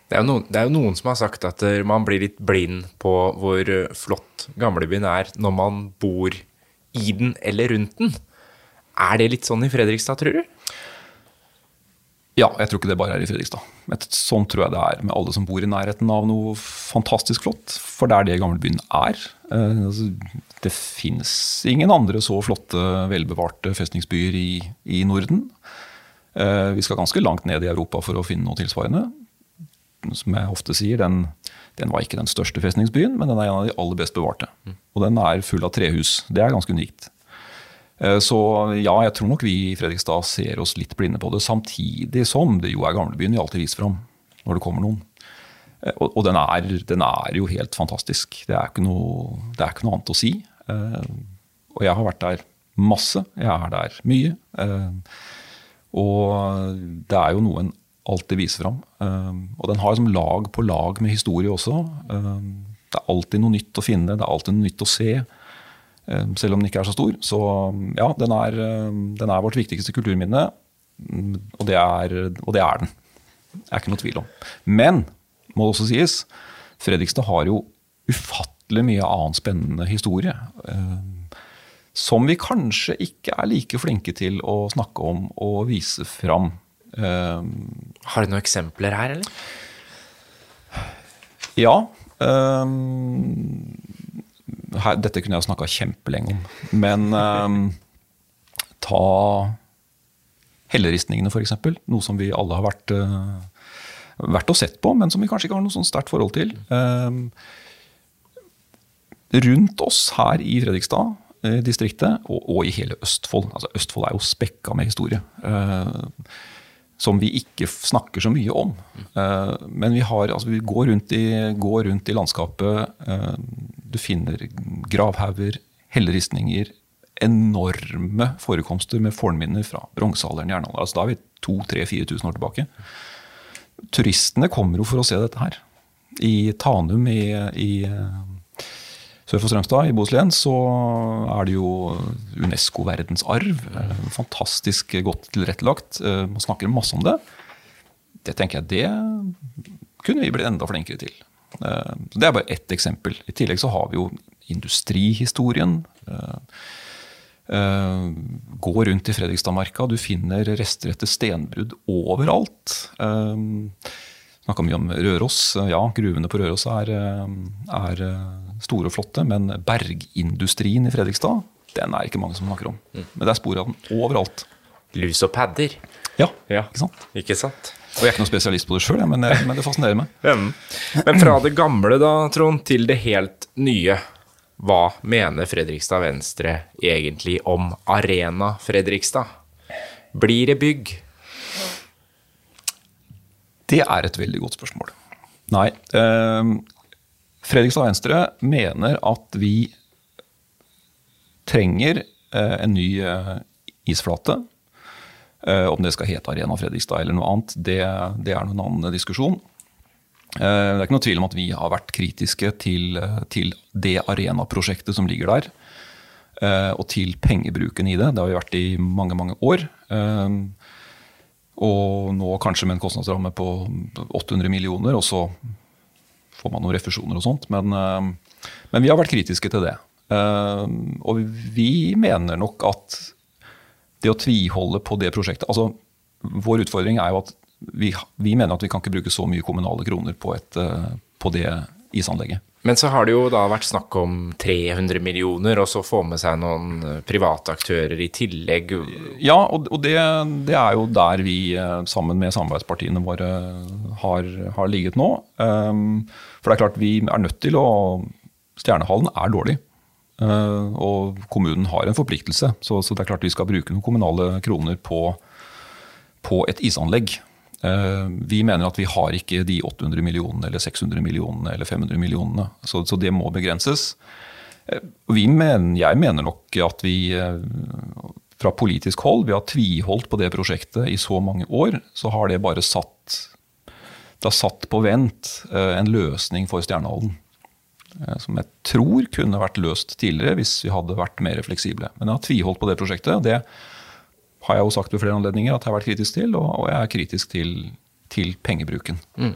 Det er, jo noen, det er jo noen som har sagt at man blir litt blind på hvor flott gamlebyen er når man bor i den eller rundt den. Er det litt sånn i Fredrikstad, tror du? Ja, jeg tror ikke det bare er i Fredrikstad. Sånn tror jeg det er med alle som bor i nærheten av noe fantastisk flott. For det er det gamlebyen er. Eh, altså, det fins ingen andre så flotte, velbevarte festningsbyer i, i Norden. Eh, vi skal ganske langt ned i Europa for å finne noe tilsvarende. Som jeg ofte sier, den, den var ikke den største festningsbyen, men den er en av de aller best bevarte. Og den er full av trehus. Det er ganske unikt. Eh, Så ja, jeg tror nok vi i Fredrikstad ser oss litt blinde på det, samtidig som det jo er gamlebyen vi alltid viser fram når det kommer noen. Eh, Og, og den, er, den er jo helt fantastisk. Det er, noe, det er ikke noe annet å si. Eh, Og jeg har vært der masse. Jeg er der mye. Og det er jo noe en alltid viser fram. Og den har liksom lag på lag med historie også. Det er alltid noe nytt å finne, det er alltid noe nytt å se. Eh, Selv om den ikke er så stor. Så ja, den er, eh, den er vårt viktigste kulturminne. mm, Og det er, og det er den. er ikke noe tvil om. Men, må det også sies, Fredrikstad har jo ufattelig mye annen spennende historie. Eh, som vi kanskje ikke er like flinke til å snakke om og vise fram. Har du noen eksempler her, eller? ja. eh, her, dette kunne jeg snakka kjempelenge om. Men eh, ta helleristningene, f.eks. Noe som vi alle har vært, uh, vært og sett på, men som vi kanskje ikke har noe sånn sterkt forhold til. Eh, rundt oss her i Fredrikstad, eh, distriktet, og, og i hele Østfold altså Østfold er jo spekka med historie. eh, som vi ikke snakker så mye om. Eh, men vi, har, altså, vi går, rundt i, går rundt i landskapet. eh, du finner gravhauger, helleristninger, enorme forekomster med fornminner fra bronsealderen, jernalderen. Altså, da er vi 2000-4000 år tilbake. Turistene kommer jo for å se dette her. I Tanum i, i eh, Sør for Strømstad, i Bohuslän, så er det jo Unesco verdensarv. eh, Fantastisk godt tilrettelagt. Eh, Man snakker masse om det. Det tenker jeg det kunne vi blitt enda flinkere til. Eh, Det er bare ett eksempel. I tillegg så har vi jo industrihistorien. Eh, Gå rundt i Fredrikstadmarka, du finner rester etter stenbrudd overalt. Snakka mye om Røros. Ja, gruvene på Røros er, eh, er eh, store og flotte, men bergindustrien i Fredrikstad, den er ikke mange som snakker om. Men det er spor av den overalt. Lus og padder. Ja, Ja. ikke sant? Ikke sant? Og jeg er ikke noen spesialist på det sjøl, men, det- men det fascinerer meg. Mm. Men fra det gamle da, Trond, til det helt nye. Hva mener Fredrikstad Venstre egentlig om Arena Fredrikstad? Blir det bygg? Det er et veldig godt spørsmål. Nei. Eh, Fredrikstad Venstre mener at vi trenger eh, en ny eh, isflate. Eh, om det skal hete Arena Fredrikstad eller noe annet, det, det er noen annen diskusjon. Eh, det er ikke noe tvil om at vi har vært kritiske til, eh, til det arenaprosjektet som ligger der. og til pengebruken i det. Det har vi vært i mange, mange år. Eh, og nå kanskje med en kostnadsramme på 800 millioner, og så får man noen refusjoner og sånt. Men, eh, men vi har vært kritiske til det. Eh, Og vi mener nok at det å tviholde på det prosjektet altså Vår utfordring er jo at vi, vi mener at vi kan ikke bruke så mye kommunale kroner på, et, eh, på det isanlegget. Men så har det jo da vært snakk om 300 millioner, og så få med seg noen eh, private aktører i tillegg. Ja, og, det, det er jo der vi eh, sammen med samarbeidspartiene våre har, har ligget nå. Um, for det er klart vi er nødt til å Stjernehallen er dårlig. Uh, og kommunen har en forpliktelse, så, så det er klart vi skal bruke noen kommunale kroner på, på et isanlegg. Uh, vi mener at vi har ikke de 800 millionene eller 600 millionene eller 500 millionene, så, det må begrenses. Eh, men, jeg mener nok at vi eh, fra politisk hold vi har tviholdt på det prosjektet i så mange år, så har det bare satt det har satt på vent eh, en løsning for Stjernehallen. eh, Som jeg tror kunne vært løst tidligere hvis vi hadde vært mer fleksible. Men jeg har tviholdt på det prosjektet. og Det har jeg jo sagt ved flere anledninger at jeg har vært kritisk til, og og jeg er kritisk til, til pengebruken. Mm.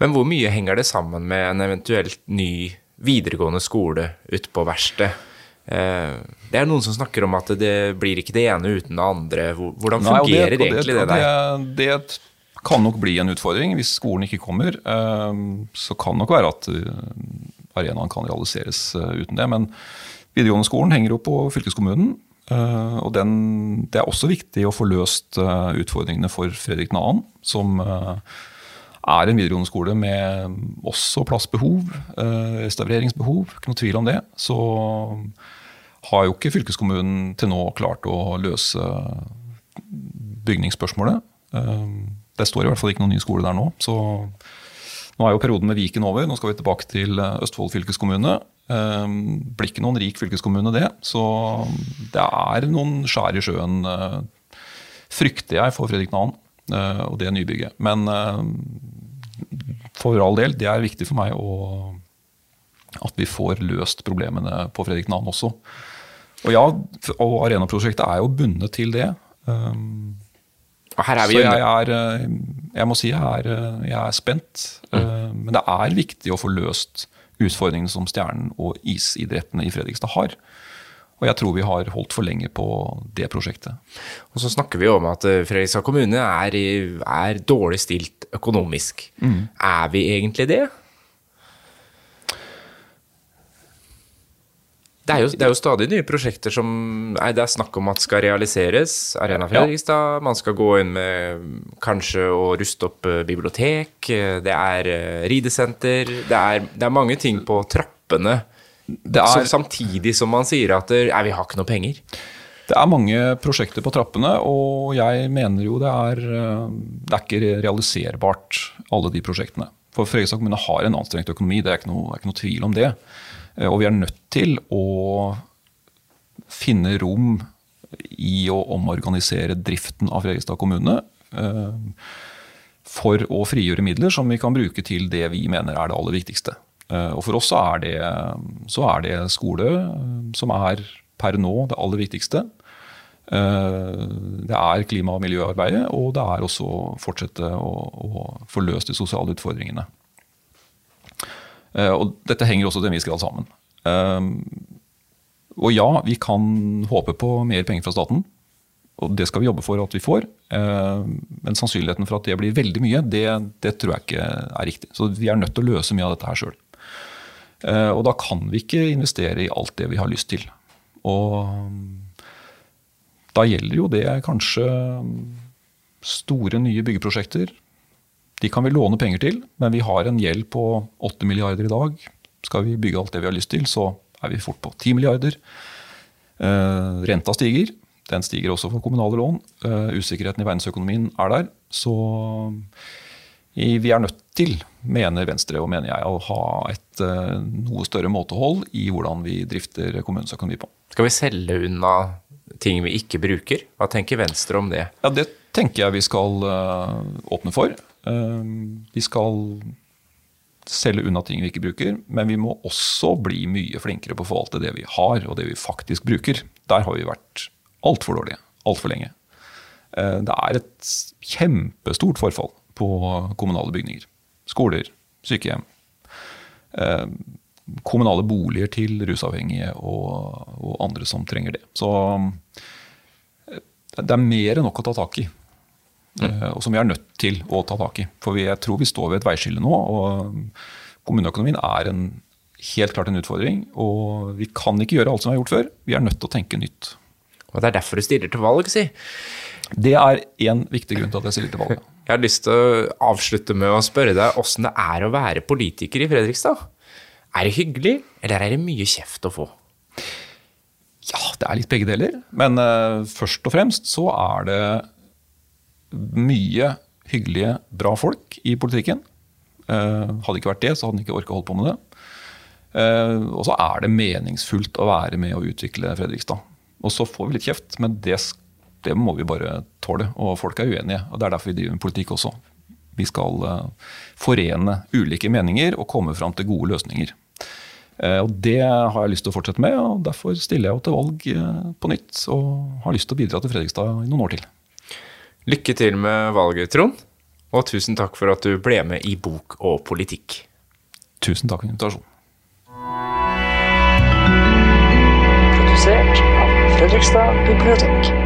Men hvor mye henger det sammen med en eventuelt ny videregående skole ute på verksted? Eh, det er noen som snakker om at det blir ikke det ene uten det andre. Hvordan Hvordan Nei, det, fungerer egentlig det der? Det, det kan nok bli en utfordring hvis skolen ikke kommer. eh, Så kan nok være at eh, arenaen kan realiseres uten det. Men videregående skolen henger jo på fylkeskommunen. Eh, Og den, det er også viktig å få løst eh, utfordringene for Fredrik 2., som eh, er en videregående skole med også plassbehov, eh, restaureringsbehov, ikke noe tvil om det. Så har jo ikke fylkeskommunen til nå klart å løse bygningsspørsmålet. Det står i hvert fall ikke noen ny skole der nå. Så nå er jo perioden med Viken over. Nå skal vi tilbake til Østfold fylkeskommune. Eh, Blir ikke noen rik fylkeskommune, det. Så det er noen skjær i sjøen, eh, frykter jeg, for Fredrik Nahan eh, og det nybygget. Men eh, for all del, det er viktig for meg å, at vi får løst problemene på Fredrik Nahan også. Og ja, og arenaprosjektet er jo bundet til det. Er så jeg er, jeg må si jeg er, jeg er spent. Mm. Men det er viktig å få løst utfordringene som Stjernen og isidrettene i Fredrikstad har. Og jeg tror vi har holdt for lenge på det prosjektet. Og så snakker vi om at Fredrikstad kommune er, er dårlig stilt økonomisk. Mm. Er vi egentlig det? Det er, jo, det er, jo, stadig nye prosjekter som nei, det er snakk om at skal realiseres. Arena Fredrikstad. Ja. Man skal gå inn med kanskje å ruste opp eh, bibliotek. Det er uh, ridesenter. Det er, det er, mange ting på trappene. Er, samtidig som man sier at nei, vi har ikke noe penger. Det er mange prosjekter på trappene, og jeg mener jo det er, eh, det er ikke realiserbart, alle de prosjektene. For Fredrikstad kommune har en anstrengt økonomi, det er ikke noe, er ikke noe tvil om det. Eh, og vi er nødt til å finne rom i å omorganisere driften av Fredrikstad kommune eh, for å frigjøre midler som vi kan bruke til det vi mener er det aller viktigste. Eh, og For oss så er, det, så er det skole som er per nå det aller viktigste. Det er klima- og miljøarbeidet, og det er også å fortsette å, å få løst de sosiale utfordringene. Eh, og dette henger også til en viss grad sammen. Eh, og ja, vi kan håpe på mer penger fra staten. Og det skal vi jobbe for at vi får. Eh, men sannsynligheten for at det blir veldig mye, det, det tror jeg ikke er riktig. Så vi er nødt til å løse mye av dette her sjøl. Og da kan vi ikke investere i alt det vi har lyst til. Og da gjelder jo det kanskje store nye byggeprosjekter de kan vi låne penger til, men vi har en gjeld på 8 milliarder i dag. Skal vi bygge alt det vi har lyst til, så er vi fort på 10 milliarder. Uh, renta stiger. Den stiger også for kommunale lån. Uh, usikkerheten i verdensøkonomien er der. Så i, vi er nødt til, mener Venstre og mener jeg, å ha et uh, noe større måtehold i hvordan vi drifter kommunens økonomi på. Skal vi selge unna ting vi ikke bruker? Hva tenker Venstre om det? Ja, Det tenker jeg vi skal åpne for. Eh, vi skal selge unna ting vi ikke bruker, men vi må også bli mye flinkere på å forvalte det vi har, og det vi faktisk bruker. Der har vi vært altfor dårlige altfor lenge. Eh, det er et kjempestort forfall på kommunale bygninger. Skoler, sykehjem. Eh, kommunale boliger til rusavhengige og, og andre som trenger det. Så det er mer enn nok å ta tak i. Mm. Og som vi er nødt til å ta tak i. For jeg tror vi står ved et veiskille nå. og Kommuneøkonomien er en, helt klart en utfordring. Og vi kan ikke gjøre alt som vi har gjort før. Vi er nødt til å tenke nytt. Og Det er derfor du stiller til valg, si. Det er én viktig grunn til at jeg stiller til valg. Jeg har lyst til å avslutte med å spørre deg åssen det er å være politiker i Fredrikstad. Er det hyggelig, eller er det mye kjeft å få? Ja, det er litt begge deler. Men uh, først og fremst så er det mye hyggelige, bra folk i politikken. Uh, hadde ikke vært det, så hadde han ikke orka holde på med det. Uh, og så er det meningsfullt å være med å utvikle Fredrikstad. Og så får vi litt kjeft, men det, det, må vi bare tåle. Og folk er uenige. og Det er derfor vi driver med politikk også. Vi skal uh, forene ulike meninger og komme fram til gode løsninger. Og Det har jeg lyst til å fortsette med, og derfor stiller jeg jo til valg på nytt. Og har lyst til å bidra til Fredrikstad i noen år til. Lykke til med valget, Trond. Og tusen takk for at du ble med i Bok og politikk. Tusen takk for invitasjonen. Produsert av Fredrikstad bibliotek.